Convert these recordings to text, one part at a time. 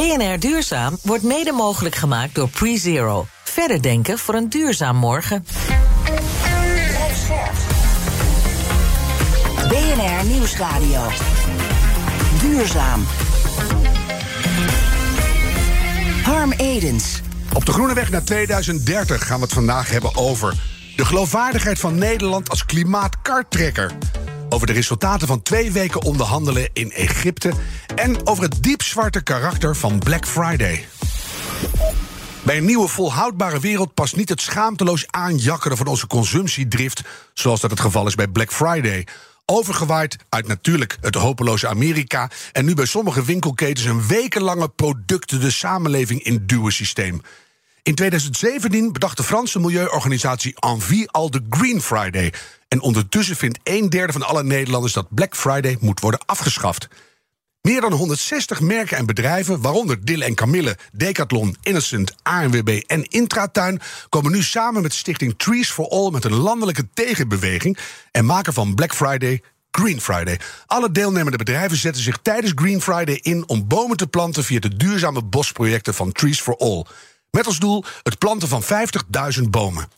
BNR Duurzaam wordt mede mogelijk gemaakt door PreZero. Verder denken voor een duurzaam morgen. BNR Nieuwsradio. Duurzaam. Harm Edens. Op de groene weg naar 2030 gaan we het vandaag hebben over de geloofwaardigheid van Nederland als klimaatkartrekker. Over de resultaten van twee weken onderhandelen in Egypte. En over het diepzwarte karakter van Black Friday. Bij een nieuwe volhoudbare wereld past niet het schaamteloos aanjakkeren van onze consumptiedrift, zoals dat het geval is bij Black Friday. Overgewaaid uit natuurlijk het hopeloze Amerika en nu bij sommige winkelketens een wekenlange producten de samenleving in duwen systeem. In 2017 bedacht de Franse milieuorganisatie Envie al de Green Friday. En ondertussen vindt een derde van alle Nederlanders dat Black Friday moet worden afgeschaft. Meer dan 160 merken en bedrijven, waaronder Dille en Camille, Decathlon, Innocent, ANWB en Intratuin, komen nu samen met stichting Trees for All met een landelijke tegenbeweging en maken van Black Friday Green Friday. Alle deelnemende bedrijven zetten zich tijdens Green Friday in om bomen te planten via de duurzame bosprojecten van Trees for All. Met als doel het planten van 50.000 bomen.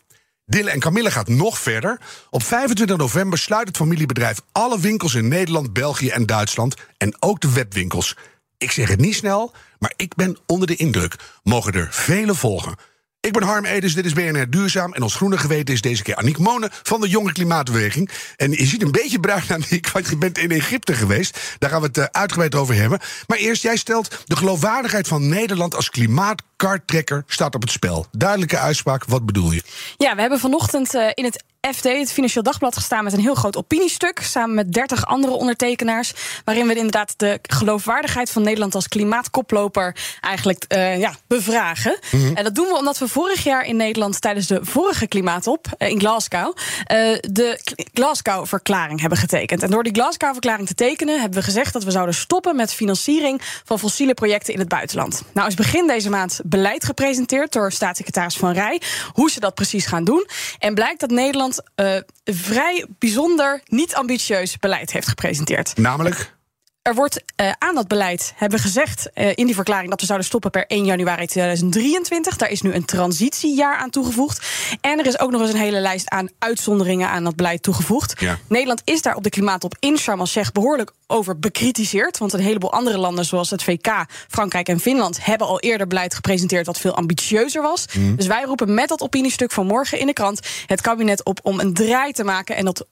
Dille en Camille gaat nog verder. Op 25 november sluit het familiebedrijf alle winkels in Nederland, België en Duitsland. En ook de webwinkels. Ik zeg het niet snel, maar ik ben onder de indruk. Mogen er vele volgen. Ik ben Harm Edens, dit is BNR Duurzaam. En ons groene geweten is deze keer Aniek Monen van de Jonge Klimaatbeweging. En je ziet een beetje bruin, Aniek, want je bent in Egypte geweest. Daar gaan we het uh, uitgebreid over hebben. Maar eerst, jij stelt de geloofwaardigheid van Nederland als klimaatkarttrekker staat op het spel. Duidelijke uitspraak, wat bedoel je? Ja, we hebben vanochtend uh, in het FD, het Financieel Dagblad, gestaan met een heel groot opiniestuk. Samen met 30 andere ondertekenaars. Waarin we inderdaad de geloofwaardigheid van Nederland als klimaatkoploper eigenlijk uh, ja, bevragen. Mm -hmm. En dat doen we omdat we vorig jaar in Nederland tijdens de vorige klimaatop uh, in Glasgow. Uh, de Glasgow-verklaring hebben getekend. En door die Glasgow-verklaring te tekenen hebben we gezegd dat we zouden stoppen met financiering van fossiele projecten in het buitenland. Nou is begin deze maand beleid gepresenteerd door staatssecretaris Van Rij. Hoe ze dat precies gaan doen. En blijkt dat Nederland uh, vrij bijzonder niet ambitieus beleid heeft gepresenteerd. Namelijk? Er wordt uh, aan dat beleid, hebben gezegd uh, in die verklaring dat we zouden stoppen per 1 januari 2023. Daar is nu een transitiejaar aan toegevoegd. En er is ook nog eens een hele lijst aan uitzonderingen aan dat beleid toegevoegd. Ja. Nederland is daar op de klimaatop in Sharm el-Sheikh behoorlijk over bekritiseerd. Want een heleboel andere landen, zoals het VK, Frankrijk en Finland, hebben al eerder beleid gepresenteerd dat veel ambitieuzer was. Mm. Dus wij roepen met dat opiniestuk van morgen in de krant het kabinet op om een draai te maken en dat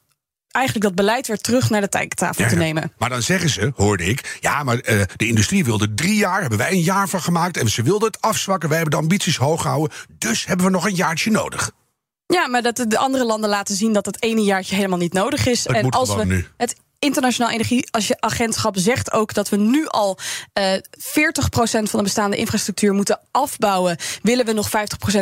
eigenlijk dat beleid weer terug naar de Ja, te nemen. Maar dan zeggen ze, hoorde ik, ja, maar eh, de industrie wilde drie jaar, hebben wij een jaar van gemaakt en ze wilden het afzwakken. Wij hebben de ambities hoog gehouden, dus hebben we nog een jaartje nodig. Ja, maar dat de andere landen laten zien dat het ene jaartje helemaal niet nodig is. Het en moet als we nu. het Internationaal Energieagentschap zegt ook dat we nu al eh 40% van de bestaande infrastructuur moeten afbouwen. Willen we nog 50%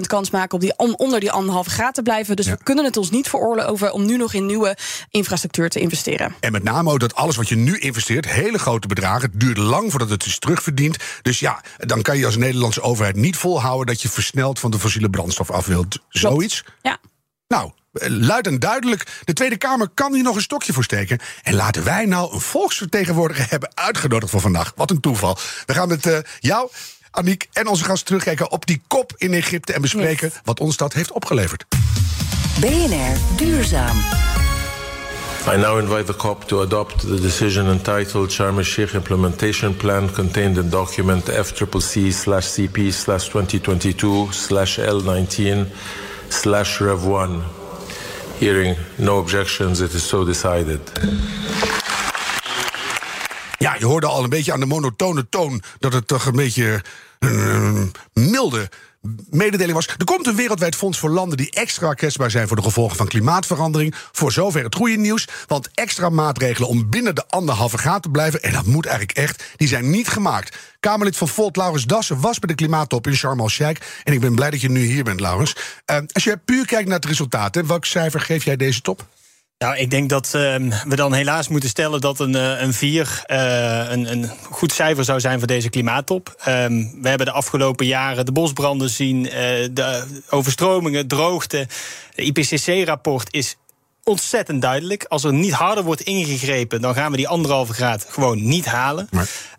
kans maken op die, om onder die anderhalve graad te blijven. Dus Ja. we kunnen het ons niet veroorloven om nu nog in nieuwe infrastructuur te investeren. En met name ook dat alles wat je nu investeert, hele grote bedragen, het duurt lang voordat het is terugverdiend. Dus ja, dan kan je als Nederlandse overheid niet volhouden dat je versneld van de fossiele brandstof af wilt. Zoiets. Ja. Nou, luid en duidelijk. De Tweede Kamer kan hier nog een stokje voor steken. En laten wij nou een volksvertegenwoordiger hebben uitgenodigd voor vandaag. Wat een toeval. We gaan met uh, jou, Aniek en onze gast terugkijken op die kop in Egypte en bespreken wat ons dat heeft opgeleverd. BNR Duurzaam. I now invite the COP to adopt the decision entitled Sharm el Sheikh Implementation Plan contained in document FCCC-CP-2022-L19-Rev1. Hearing no objections, it is so decided. Ja, je hoorde al een beetje aan de monotone toon dat het toch een beetje een milde mededeling was. Er komt een wereldwijd fonds voor landen die extra kwetsbaar zijn voor de gevolgen van klimaatverandering. Voor zover het goede nieuws. Want extra maatregelen om binnen de anderhalve graad te blijven, en dat moet eigenlijk echt, die zijn niet gemaakt. Kamerlid van Volt, Laurens Dassen, was bij de klimaattop in Sharm el-Sheikh. En ik ben blij dat je nu hier bent, Laurens. Uh, als je puur kijkt naar het resultaat, hè, welk cijfer geef jij deze top? Nou, ik denk dat uh, we dan helaas moeten stellen dat een, uh, een 4 uh, een, een, goed cijfer zou zijn voor deze klimaattop. Um, we hebben de afgelopen jaren de bosbranden zien, de overstromingen, droogte. De IPCC-rapport is ontzettend duidelijk. Als er niet harder wordt ingegrepen, dan gaan we die anderhalve graad gewoon niet halen.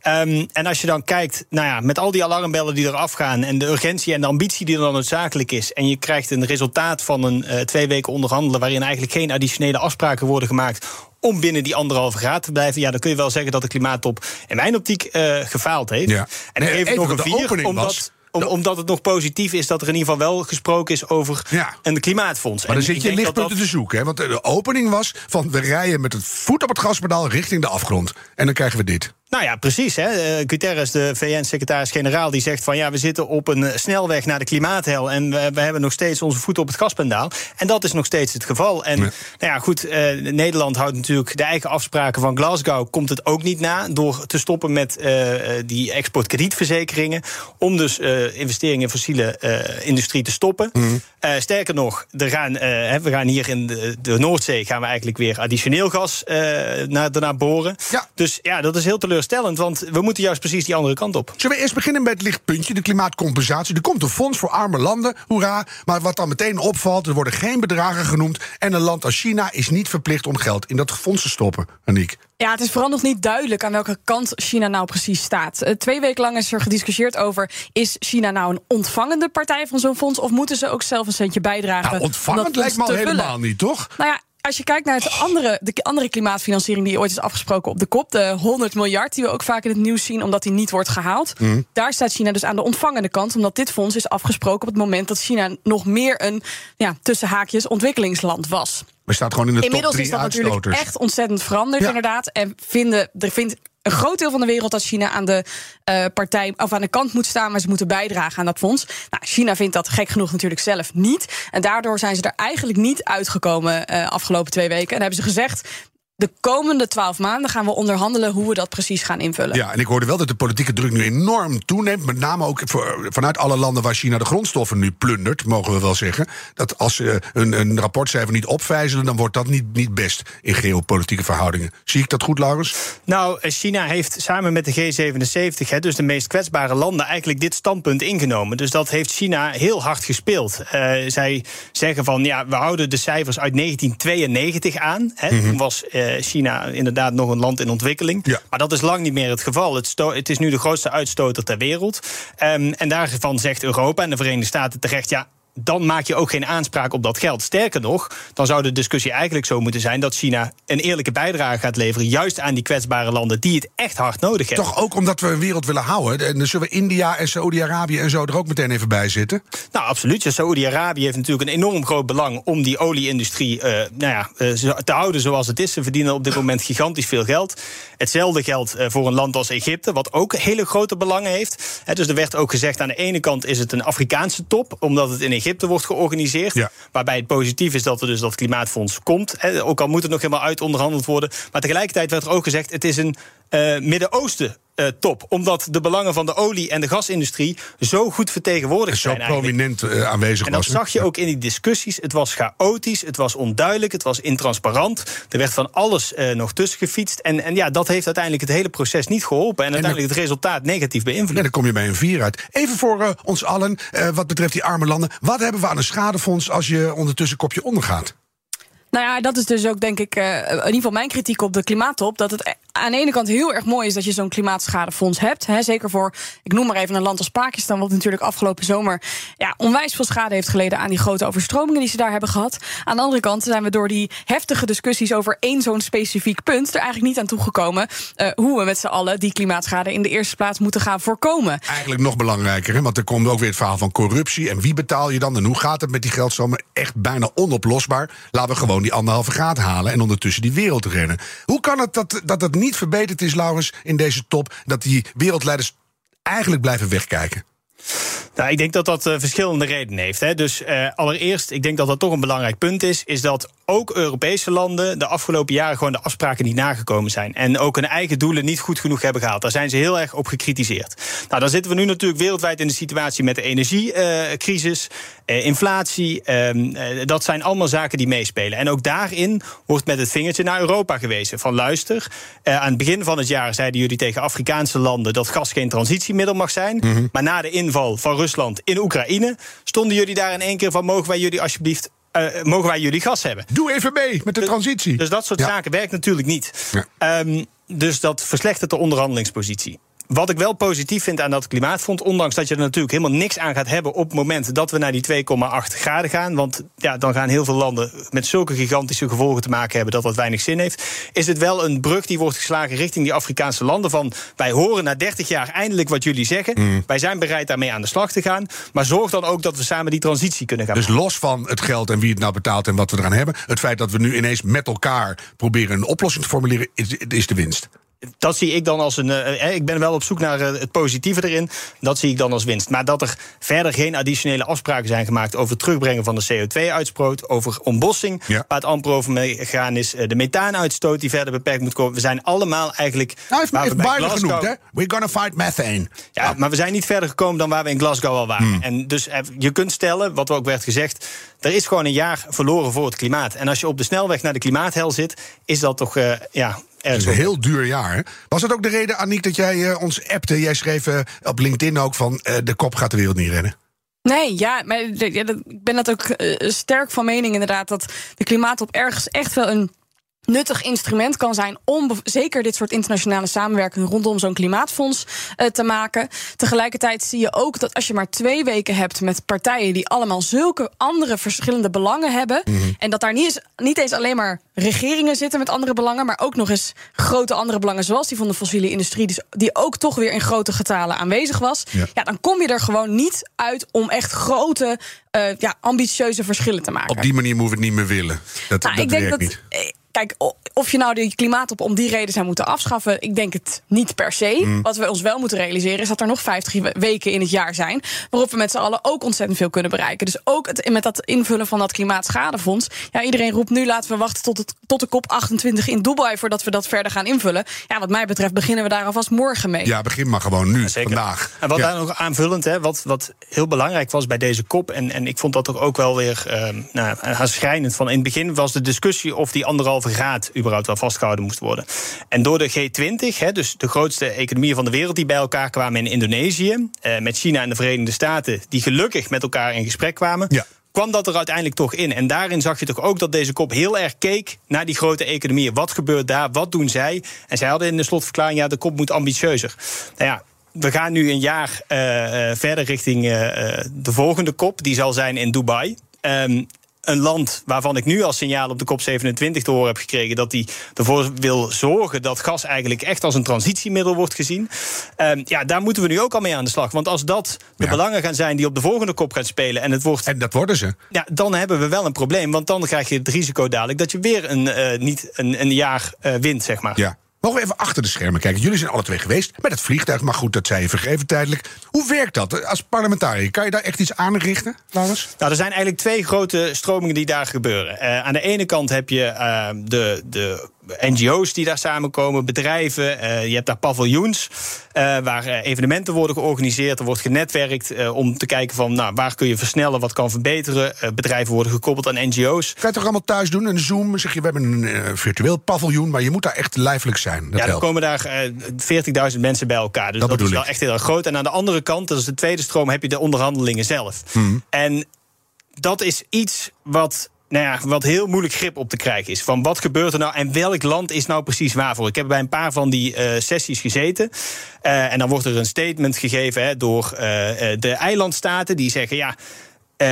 Um, en als je dan kijkt, nou ja, met al die alarmbellen die eraf gaan en de urgentie en de ambitie die er dan noodzakelijk is, en je krijgt een resultaat van een uh, twee weken onderhandelen waarin eigenlijk geen additionele afspraken worden gemaakt om binnen die anderhalve graad te blijven. Ja, dan kun je wel zeggen dat de klimaattop in mijn optiek uh, gefaald heeft. Ja. En nee, even, nog een vier, omdat... Was om, omdat het nog positief is dat er in ieder geval wel gesproken is over ja. een klimaatfonds. Maar dan zit je lichtpunten dat... te zoeken. Hè? Want de opening was van we rijden met het voet op het gaspedaal richting de afgrond. En dan krijgen we dit. Nou ja, precies. Hè. Uh, Guterres, de VN-secretaris-generaal, die zegt van ja, we zitten op een snelweg naar de klimaathel en we, we, hebben nog steeds onze voet op het gaspedaal. En dat is nog steeds het geval. En ja. nou ja, goed, uh, Nederland houdt natuurlijk de eigen afspraken van Glasgow, komt het ook niet na door te stoppen met uh, die exportkredietverzekeringen, om dus investeringen in fossiele industrie te stoppen. Mm. sterker nog, er gaan, we gaan hier in de, de, Noordzee gaan we eigenlijk weer additioneel gas naar, boren. Ja. Dus ja, dat is heel teleurstellend teleurstellend, want we moeten juist precies die andere kant op. Zullen we eerst beginnen met het lichtpuntje, de klimaatcompensatie? Er komt een fonds voor arme landen, hoera. Maar wat dan meteen opvalt, er worden geen bedragen genoemd. En een land als China is niet verplicht om geld in dat fonds te stoppen, Aniek. Ja, het is vooral nog niet duidelijk aan welke kant China nou precies staat. Uh, twee weken lang is er gediscussieerd over: is China nou een ontvangende partij van zo'n fonds? Of moeten ze ook zelf een centje bijdragen? Nou, ontvangend lijkt me al helemaal niet, toch? Nou ja, als je kijkt naar het andere, de andere klimaatfinanciering die ooit is afgesproken op de kop, de 100 miljard die we ook vaak in het nieuws zien, omdat die niet wordt gehaald, mm. daar staat China dus aan de ontvangende kant, omdat dit fonds is afgesproken op het moment dat China nog meer een ja, tussen haakjes ontwikkelingsland was. Maar staat gewoon in de Inmiddels top is dat uitstoters. natuurlijk echt ontzettend veranderd, ja. inderdaad. En vinden, er vindt een groot deel van de wereld dat China aan de uh, partij of aan de kant moet staan, maar ze moeten bijdragen aan dat fonds. Nou, China vindt dat gek genoeg natuurlijk zelf niet. En daardoor zijn ze er eigenlijk niet uitgekomen uh, afgelopen twee weken. En hebben ze gezegd. De komende twaalf maanden gaan we onderhandelen hoe we dat precies gaan invullen. Ja, en ik hoorde wel dat de politieke druk nu enorm toeneemt. Met name ook voor, vanuit alle landen waar China de grondstoffen nu plundert, mogen we wel zeggen. Dat als ze een, een rapportcijfer niet opvijzelen, dan wordt dat niet, niet best in geopolitieke verhoudingen. Zie ik dat goed, Laurens? Nou, China heeft samen met de G77, hè, dus de meest kwetsbare landen, eigenlijk dit standpunt ingenomen. Dus dat heeft China heel hard gespeeld. Uh, zij zeggen van ja, we houden de cijfers uit 1992 aan. Hè. Mm-hmm. Toen was. Uh, China inderdaad nog een land in ontwikkeling. Ja. Maar dat is lang niet meer het geval. Het, het is nu de grootste uitstoter ter wereld. Um, en daarvan zegt Europa en de Verenigde Staten terecht... ja, dan maak je ook geen aanspraak op dat geld. Sterker nog, dan zou de discussie eigenlijk zo moeten zijn dat China een eerlijke bijdrage gaat leveren, juist aan die kwetsbare landen die het echt hard nodig hebben. Toch ook omdat we een wereld willen houden. En dan zullen we India en Saoedi-Arabië en zo er ook meteen even bij zitten. Nou, absoluut. Saoedi-Arabië heeft natuurlijk een enorm groot belang om die olieindustrie uh, nou ja, uh, te houden zoals het is. Ze verdienen op dit moment gigantisch veel geld. Hetzelfde geldt uh, voor een land als Egypte, wat ook hele grote belangen heeft. He, dus er werd ook gezegd: aan de ene kant is het een Afrikaanse top, omdat het in Egypte wordt georganiseerd. Ja. Waarbij het positief is dat er dus dat klimaatfonds komt. Ook al moet het nog helemaal uit onderhandeld worden. Maar tegelijkertijd werd er ook gezegd: het is een Midden-Oosten. Uh, top. Omdat de belangen van de olie- en de gasindustrie zo goed vertegenwoordigd zo zijn. prominent uh, aanwezig En dat was, zag je ook in die discussies. Het was chaotisch, het was onduidelijk, het was intransparant. Er werd van alles uh, nog tussen gefietst. En, en ja, dat heeft uiteindelijk het hele proces niet geholpen. En, en uiteindelijk het resultaat negatief beïnvloed. Ja, dan kom je bij een vier uit. Even voor ons allen, wat betreft die arme landen. Wat hebben we aan een schadefonds als je ondertussen kopje ondergaat? Nou ja, dat is dus ook denk ik uh, in ieder geval mijn kritiek op de klimaattop. Dat het aan de ene kant heel erg mooi is dat je zo'n klimaatschadefonds hebt. Hè, zeker voor, ik noem maar even een land als Pakistan, wat natuurlijk afgelopen zomer ja, onwijs veel schade heeft geleden aan die grote overstromingen die ze daar hebben gehad. Aan de andere kant zijn we door die heftige discussies over één zo'n specifiek punt er eigenlijk niet aan toegekomen uh, hoe we met z'n allen die klimaatschade in de eerste plaats moeten gaan voorkomen. Eigenlijk nog belangrijker, hè, want er komt ook weer het verhaal van corruptie. En wie betaal je dan en hoe gaat het met die geldstromen? Echt bijna onoplosbaar. Laten we gewoon die anderhalve graad halen en ondertussen die wereld rennen. Hoe kan het dat dat, dat niet verbeterd is, Laurens, in deze top? Dat die wereldleiders eigenlijk blijven wegkijken? Nou, ik denk dat dat uh, verschillende redenen heeft. Hè. Dus uh, allereerst, ik denk dat dat toch een belangrijk punt is, is dat ook Europese landen de afgelopen jaren gewoon de afspraken niet nagekomen zijn. En ook hun eigen doelen niet goed genoeg hebben gehaald. Daar zijn ze heel erg op gekritiseerd. Nou, dan zitten we nu natuurlijk wereldwijd in de situatie met de energiecrisis, uh, inflatie. Ehm, dat zijn allemaal zaken die meespelen. En ook daarin wordt met het vingertje naar Europa gewezen. Van luister, aan het begin van het jaar zeiden jullie tegen Afrikaanse landen dat gas geen transitiemiddel mag zijn. Mm -hmm. Maar na de inval van Rusland in Oekraïne stonden jullie daar in één keer van: mogen wij jullie alsjeblieft uh, mogen wij jullie gas hebben. Doe even mee met de transitie. Dus dat soort ja. zaken werkt natuurlijk niet. Ja. Um, dus dat verslechtert de onderhandelingspositie. Wat ik wel positief vind aan dat klimaatfonds, ondanks dat je er natuurlijk helemaal niks aan gaat hebben op het moment dat we naar die 2,8 graden gaan, want ja, dan gaan heel veel landen met zulke gigantische gevolgen te maken hebben dat dat weinig zin heeft, is het wel een brug die wordt geslagen richting die Afrikaanse landen van wij horen na 30 jaar eindelijk wat jullie zeggen, mm. wij zijn bereid daarmee aan de slag te gaan, maar zorg dan ook dat we samen die transitie kunnen gaan Dus maken. los van het geld en wie het nou betaalt en wat we eraan hebben, het feit dat we nu ineens met elkaar proberen een oplossing te formuleren, is, is de winst dat zie ik dan als een. Uh, ik ben wel op zoek naar uh, het positieve erin. Dat zie ik dan als winst. Maar dat er verder geen additionele afspraken zijn gemaakt over het terugbrengen van de CO2-uitstoot, over ontbossing, ja. waar het amper over meegaan is, uh, de methaanuitstoot die verder beperkt moet komen. We zijn allemaal eigenlijk. Nou, heeft, heeft Biden Glasgow, genoemd, hè? We're gonna fight methane. Ja, ja, maar we zijn niet verder gekomen dan waar we in Glasgow al waren. Hmm. En dus je kunt stellen, wat ook werd gezegd, er is gewoon een jaar verloren voor het klimaat. En als je op de snelweg naar de klimaathel zit, is dat toch ja, het is een heel duur jaar. Hè? Was dat ook de reden, Aniek, dat jij uh, ons appte? Jij schreef uh, op LinkedIn ook van uh, de kop gaat de wereld niet redden. Nee, ja, maar ik ben dat ook sterk van mening inderdaad... dat de klimaatop ergens echt wel een nuttig instrument kan zijn om zeker dit soort internationale samenwerking rondom zo'n klimaatfonds uh, te maken. Tegelijkertijd zie je ook dat als je maar twee weken hebt met partijen die allemaal zulke andere verschillende belangen hebben, mm -hmm. en dat daar niet eens, niet eens alleen maar regeringen zitten met andere belangen, maar ook nog eens grote andere belangen, zoals die van de fossiele industrie, die, die ook toch weer in grote getalen aanwezig was, ja. ja dan kom je er gewoon niet uit om echt grote, uh, ja, ambitieuze verschillen te maken. Op die manier moeten we het niet meer willen. Dat, nou, dat ik denk werkt dat, niet. Kijk, of je nou die klimaatop om die reden zou moeten afschaffen, ik denk het niet per se. Mm. Wat we ons wel moeten realiseren is dat er nog 50 weken in het jaar zijn waarop we met z'n allen ook ontzettend veel kunnen bereiken. Dus ook het, met dat invullen van dat klimaatschadefonds. Ja, iedereen roept nu laten we wachten tot, het, tot de kop 28 in Dubai voordat we dat verder gaan invullen. Ja, wat mij betreft beginnen we daar alvast morgen mee. Ja, begin maar gewoon nu, ja, vandaag. En wat ja. daar nog aanvullend, hè, wat, wat heel belangrijk was bij deze kop, en, en ik vond dat toch ook wel weer uh, nou, schrijnend van in het begin was de discussie of die anderhalve graad überhaupt wel vastgehouden moest worden. En door de G20, hè, dus de grootste economieën van de wereld die bij elkaar kwamen in Indonesië, eh, met China en de Verenigde Staten, die gelukkig met elkaar in gesprek kwamen. Ja kwam dat er uiteindelijk toch in. En daarin zag je toch ook dat deze kop heel erg keek naar die grote economieën. Wat gebeurt daar? Wat doen zij? En zij hadden in de slotverklaring, ja, de kop moet ambitieuzer. Nou ja, we gaan nu een jaar uh, verder richting uh, de volgende kop. Die zal zijn in Dubai. Um, een land waarvan ik nu als signaal op de COP27 te horen heb gekregen dat hij ervoor wil zorgen dat gas eigenlijk echt als een transitiemiddel wordt gezien. Um, ja, daar moeten we nu ook al mee aan de slag. Want als dat de ja. belangen gaan zijn die op de volgende kop gaan spelen en het wordt. En dat worden ze. Ja, dan hebben we wel een probleem. Want dan krijg je het risico dadelijk dat je weer een, uh, niet een, een jaar uh, wint, zeg maar. Ja. Mogen we even achter de schermen kijken? Jullie zijn alle twee geweest met het vliegtuig, maar goed, dat zei je vergeven tijdelijk. Hoe werkt dat als parlementariër? Kan je daar echt iets aan richten, Laurens? Nou, er zijn eigenlijk twee grote stromingen die daar gebeuren. Uh, aan de ene kant heb je uh, de, de NGO's die daar samenkomen, bedrijven. Uh, je hebt daar paviljoens uh, waar evenementen worden georganiseerd. Er wordt genetwerkt uh, om te kijken van nou, waar kun je versnellen, wat kan verbeteren. bedrijven worden gekoppeld aan NGO's. Kan je toch allemaal thuis doen? Een Zoom, zeg je, we hebben een virtueel paviljoen, maar je moet daar echt lijfelijk zijn. Dat ja, er helpt. komen daar 40.000 mensen bij elkaar. Dus dat, dat is wel ik. echt heel erg groot. En aan de andere kant, dat is de tweede stroom, heb je de onderhandelingen zelf. Hmm. En dat is iets wat nou ja, wat heel moeilijk grip op te krijgen is. Van wat gebeurt er nou en welk land is nou precies waarvoor? Ik heb bij een paar van die uh, sessies gezeten. Uh, en dan wordt er een statement gegeven hè, door uh, de eilandstaten die zeggen: ja,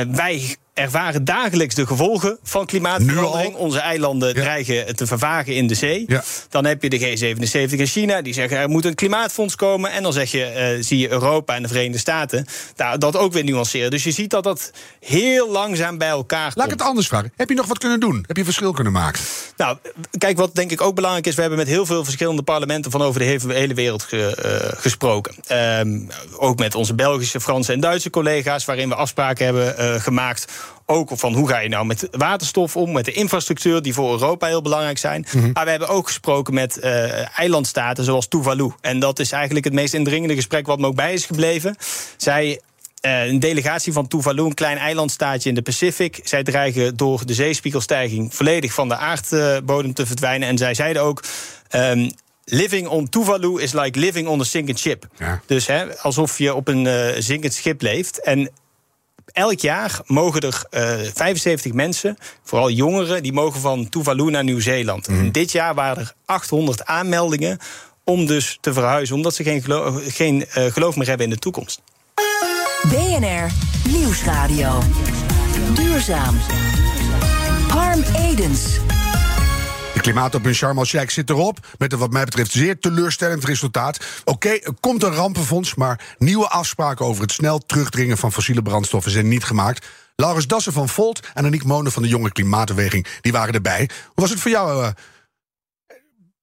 wij ervaren dagelijks de gevolgen van klimaatverandering. Onze eilanden dreigen te vervagen in de zee. Ja. Dan heb je de G77 in China, die zeggen er moet een klimaatfonds komen. En dan zeg je, eh, zie je Europa en de Verenigde Staten daar, dat ook weer nuanceren. Dus je ziet dat dat heel langzaam bij elkaar komt. Laat ik het anders vragen. Heb je nog wat kunnen doen? Heb je verschil kunnen maken? Nou, kijk, wat denk ik ook belangrijk is... we hebben met heel veel verschillende parlementen... van over de hele, wereld ge- eh, gesproken. Ehm, ook met onze Belgische, Franse en Duitse collega's... waarin we afspraken hebben eh, gemaakt... ook van hoe ga je nou met waterstof om... met de infrastructuur die voor Europa heel belangrijk zijn. Maar we hebben ook gesproken met eh, eilandstaten zoals Tuvalu. En dat is eigenlijk het meest indringende gesprek... wat me ook bij is gebleven. Zij eh, een delegatie van Tuvalu, een klein eilandstaatje in de Pacific. Zij dreigen door de zeespiegelstijging volledig van de aardbodem te verdwijnen. En zij zeiden ook. ehm, Living on Tuvalu is like living on a sinking ship. Ja. Dus hè, alsof je op een eh, zinkend schip leeft. En elk jaar mogen er eh, 75 mensen, vooral jongeren, die mogen van Tuvalu naar Nieuw-Zeeland. En dit jaar waren er 800 aanmeldingen om dus te verhuizen, omdat ze geen, gelo- geen eh, geloof meer hebben in de toekomst. BNR Nieuwsradio. Duurzaam. Harm Edens. De klimaatop in Sharm zit erop. Met een wat mij betreft zeer teleurstellend resultaat. Oké, er komt een rampenfonds, maar nieuwe afspraken over het snel terugdringen van fossiele brandstoffen zijn niet gemaakt. Laurens Dassen van Volt en Aniek Monen van de Jonge Klimaatbeweging die waren erbij. Hoe was het voor jou? eh,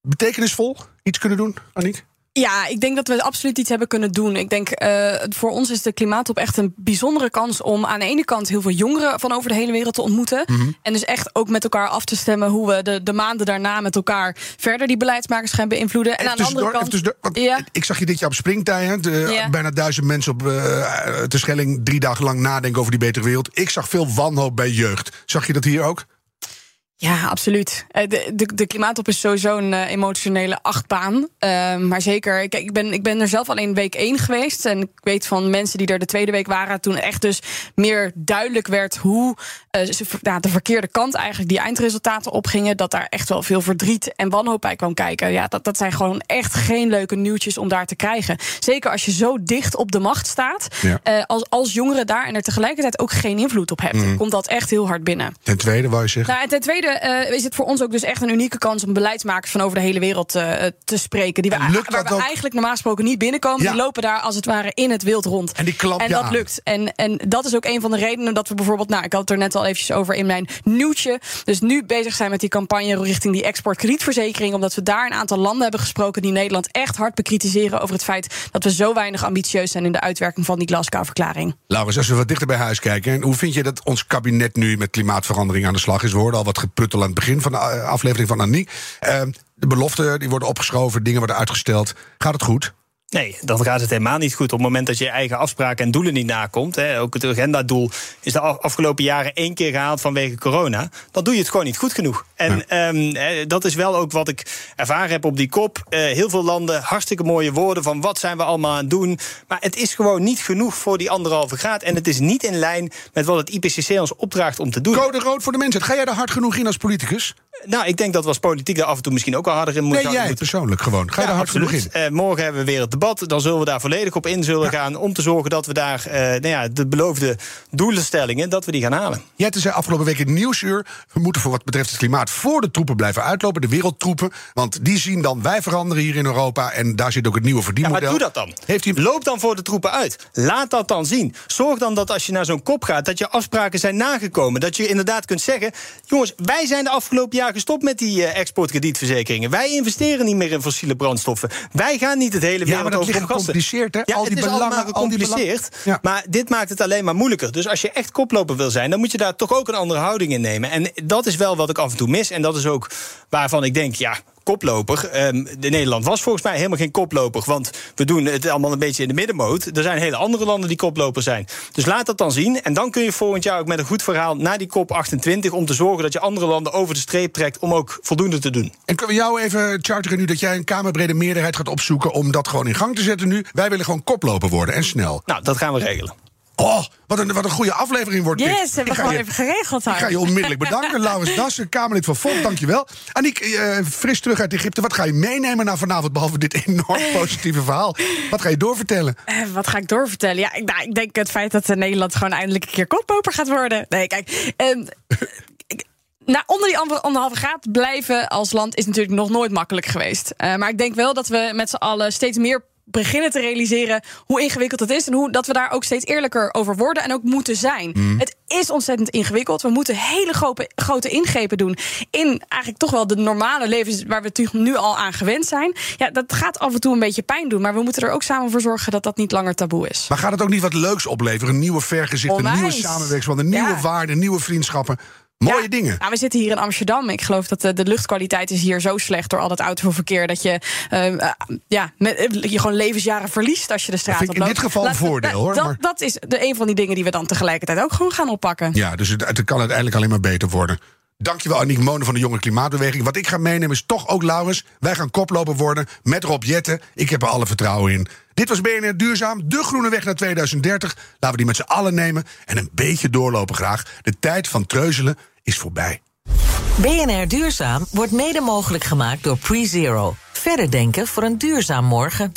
betekenisvol iets kunnen doen, Aniek? Ja, ik denk dat we absoluut iets hebben kunnen doen. Ik denk, eh, voor ons is de klimaattop echt een bijzondere kans om aan de ene kant heel veel jongeren van over de hele wereld te ontmoeten. En dus echt ook met elkaar af te stemmen hoe we de, de maanden daarna met elkaar verder die beleidsmakers gaan beïnvloeden. En aan de andere kant. even Ja. Ik zag je dit jaar op Springtij. Hè, de, Ja. Bijna duizend mensen op uh, de Schelling drie dagen lang nadenken over die betere wereld. Ik zag veel wanhoop bij jeugd. Zag je dat hier ook? Ja, absoluut. Eh, De, de, de klimaattop is sowieso een eh, emotionele achtbaan. Eh, maar zeker, kijk, ik ben, ik ben er zelf alleen week één geweest. En ik weet van mensen die er de tweede week waren... toen echt dus meer duidelijk werd hoe eh, ze, nou, de verkeerde kant eigenlijk... die eindresultaten opgingen. Dat daar echt wel veel verdriet en wanhoop bij kwam kijken. Ja, dat, dat zijn gewoon echt geen leuke nieuwtjes om daar te krijgen. Zeker als je zo dicht op de macht staat... Ja. als, als jongere daar en er tegelijkertijd ook geen invloed op hebt... Mhm. komt dat echt heel hard binnen. Ten tweede, wou je zeggen? Nou, en ten tweede eh, is het voor ons ook dus echt een unieke kans om beleidsmakers van over de hele wereld eh, te spreken. Die we, waar we ook? eigenlijk normaal gesproken niet binnenkomen. Ja. Die lopen daar als het ware in het wild rond. En die klap En dat aan. lukt. En, en dat is ook een van de redenen dat we bijvoorbeeld, nou, ik had het er net al eventjes over in mijn nieuwtje. Dus nu bezig zijn met die campagne richting die exportkredietverzekering. Omdat we daar een aantal landen hebben gesproken die Nederland echt hard bekritiseren over het feit dat we zo weinig ambitieus zijn in de uitwerking van die Glasgow-verklaring. Laurens, als we wat dichter bij huis kijken. Hoe vind je dat ons kabinet nu met klimaatverandering aan de slag is? We hoorden al wat geputtel aan het begin van de eh, aflevering van Aniek. Eh, de beloften die worden opgeschoven, dingen worden uitgesteld. Gaat het goed? Nee, dan gaat het helemaal niet goed. Op het moment dat je je eigen afspraken en doelen niet nakomt. Hè, ook het agendadoel is de af- afgelopen jaren één keer gehaald vanwege corona. Dan doe je het gewoon niet goed genoeg. En ehm, eh, dat is wel ook wat ik ervaren heb op die kop. Eh, heel veel landen, hartstikke mooie woorden van wat zijn we allemaal aan het doen. Maar het is gewoon niet genoeg voor die anderhalve graad. En het is niet in lijn met wat het IPCC ons opdraagt om te doen. Code rood voor de mensheid. Ga jij er hard genoeg in als politicus? Nou, ik denk dat we als politiek daar af en toe misschien ook wel harder in moeten. Nee, jij moeten. persoonlijk gewoon. Ga je Ja, er hard absoluut. in? Eh, morgen hebben we weer het debat. Dan zullen we daar volledig op in zullen gaan. Om te zorgen dat we daar eh, nou ja, de beloofde doelstellingen, dat we die gaan halen. Jij zei afgelopen week in Nieuwsuur... we moeten voor wat betreft het klimaat voor de troepen blijven uitlopen. De wereldtroepen. Want die zien dan, wij veranderen hier in Europa... en daar zit ook het nieuwe Ja, maar verdienmodel. doe dat dan. Heeft hij... Loop dan voor de troepen uit. Laat dat dan zien. Zorg dan dat als je naar zo'n kop gaat, dat je afspraken zijn nagekomen. Dat je inderdaad kunt zeggen: jongens, wij zijn de afgelopen jaar gestopt met die eh, exportkredietverzekeringen. Wij investeren niet meer in fossiele brandstoffen. Wij gaan niet het hele wereld Ja, maar dat over gecompliceerd, hè? Ja, Al die het is belangen, allemaal gecompliceerd. Ja. Maar dit maakt het alleen maar moeilijker. Dus als je echt koploper wil zijn, dan moet je daar toch ook een andere houding in nemen. En dat is wel wat ik af en toe mis. En dat is ook waarvan ik denk, ja. Koploper. Ehm, de Nederland was volgens mij helemaal geen koploper. Want we doen het allemaal een beetje in de middenmoot. Er zijn hele andere landen die koploper zijn. Dus laat dat dan zien. En dan kun je volgend jaar ook met een goed verhaal naar die kop 28. om te zorgen dat je andere landen over de streep trekt. om ook voldoende te doen. En kunnen we jou even charteren nu dat jij een kamerbrede meerderheid gaat opzoeken... om dat gewoon in gang te zetten nu? Wij willen gewoon koploper worden en snel. Nou, dat gaan we regelen. Oh, Wat een, wat een goede aflevering wordt dit. Yes, hebben we gewoon je- even geregeld Ik ga je onmiddellijk bedanken. Laurens Dassen, Kamerlid van Volt, dankjewel. Aniek, eh, fris terug uit Egypte. Wat ga je meenemen naar vanavond, behalve dit enorm positieve verhaal? Wat ga je doorvertellen? Eh, wat ga ik doorvertellen? Ja, ik, nou, ik denk het feit dat eh, Nederland gewoon eindelijk een keer koploper gaat worden. Nee, kijk. ik- nou, onder die ander- anderhalve graad blijven als land is natuurlijk nog nooit makkelijk geweest. Maar ik denk wel dat we met z'n allen steeds meer beginnen te realiseren hoe ingewikkeld het is en hoe dat we daar ook steeds eerlijker over worden en ook moeten zijn. Het is ontzettend ingewikkeld. We moeten hele grote, grote ingrepen doen in eigenlijk toch wel de normale levens waar we natuurlijk nu al aan gewend zijn. Ja, dat gaat af en toe een beetje pijn doen, maar we moeten er ook samen voor zorgen dat dat niet langer taboe is. Maar gaat het ook niet wat leuks opleveren? Een nieuwe vergezicht, een Onwijs. nieuwe samenwerkingsverband, nieuwe Ja. waarden, nieuwe vriendschappen. Mooie Ja. dingen. Nou, we zitten hier in Amsterdam. Ik geloof dat de, de luchtkwaliteit is hier zo slecht door al dat autoverkeer dat je, ehm, eh, ja, met, eh, je gewoon levensjaren verliest als je de straat vind ik in dit geval een voordeel, hoor, Dat, maar- dat is de, een van die dingen die we dan tegelijkertijd ook gewoon gaan oppakken. Ja, dus het, het kan uiteindelijk alleen maar beter worden. Dankjewel Aniek Monen van de Jonge Klimaatbeweging. Wat ik ga meenemen is toch ook Laurens. Wij gaan koploper worden met Rob Jetten. Ik heb er alle vertrouwen in. Dit was BNR Duurzaam, de groene weg naar 2030. Laten we die met z'n allen nemen en een beetje doorlopen graag. De tijd van treuzelen is voorbij. BNR Duurzaam wordt mede mogelijk gemaakt door PreZero. Verder denken voor een duurzaam morgen.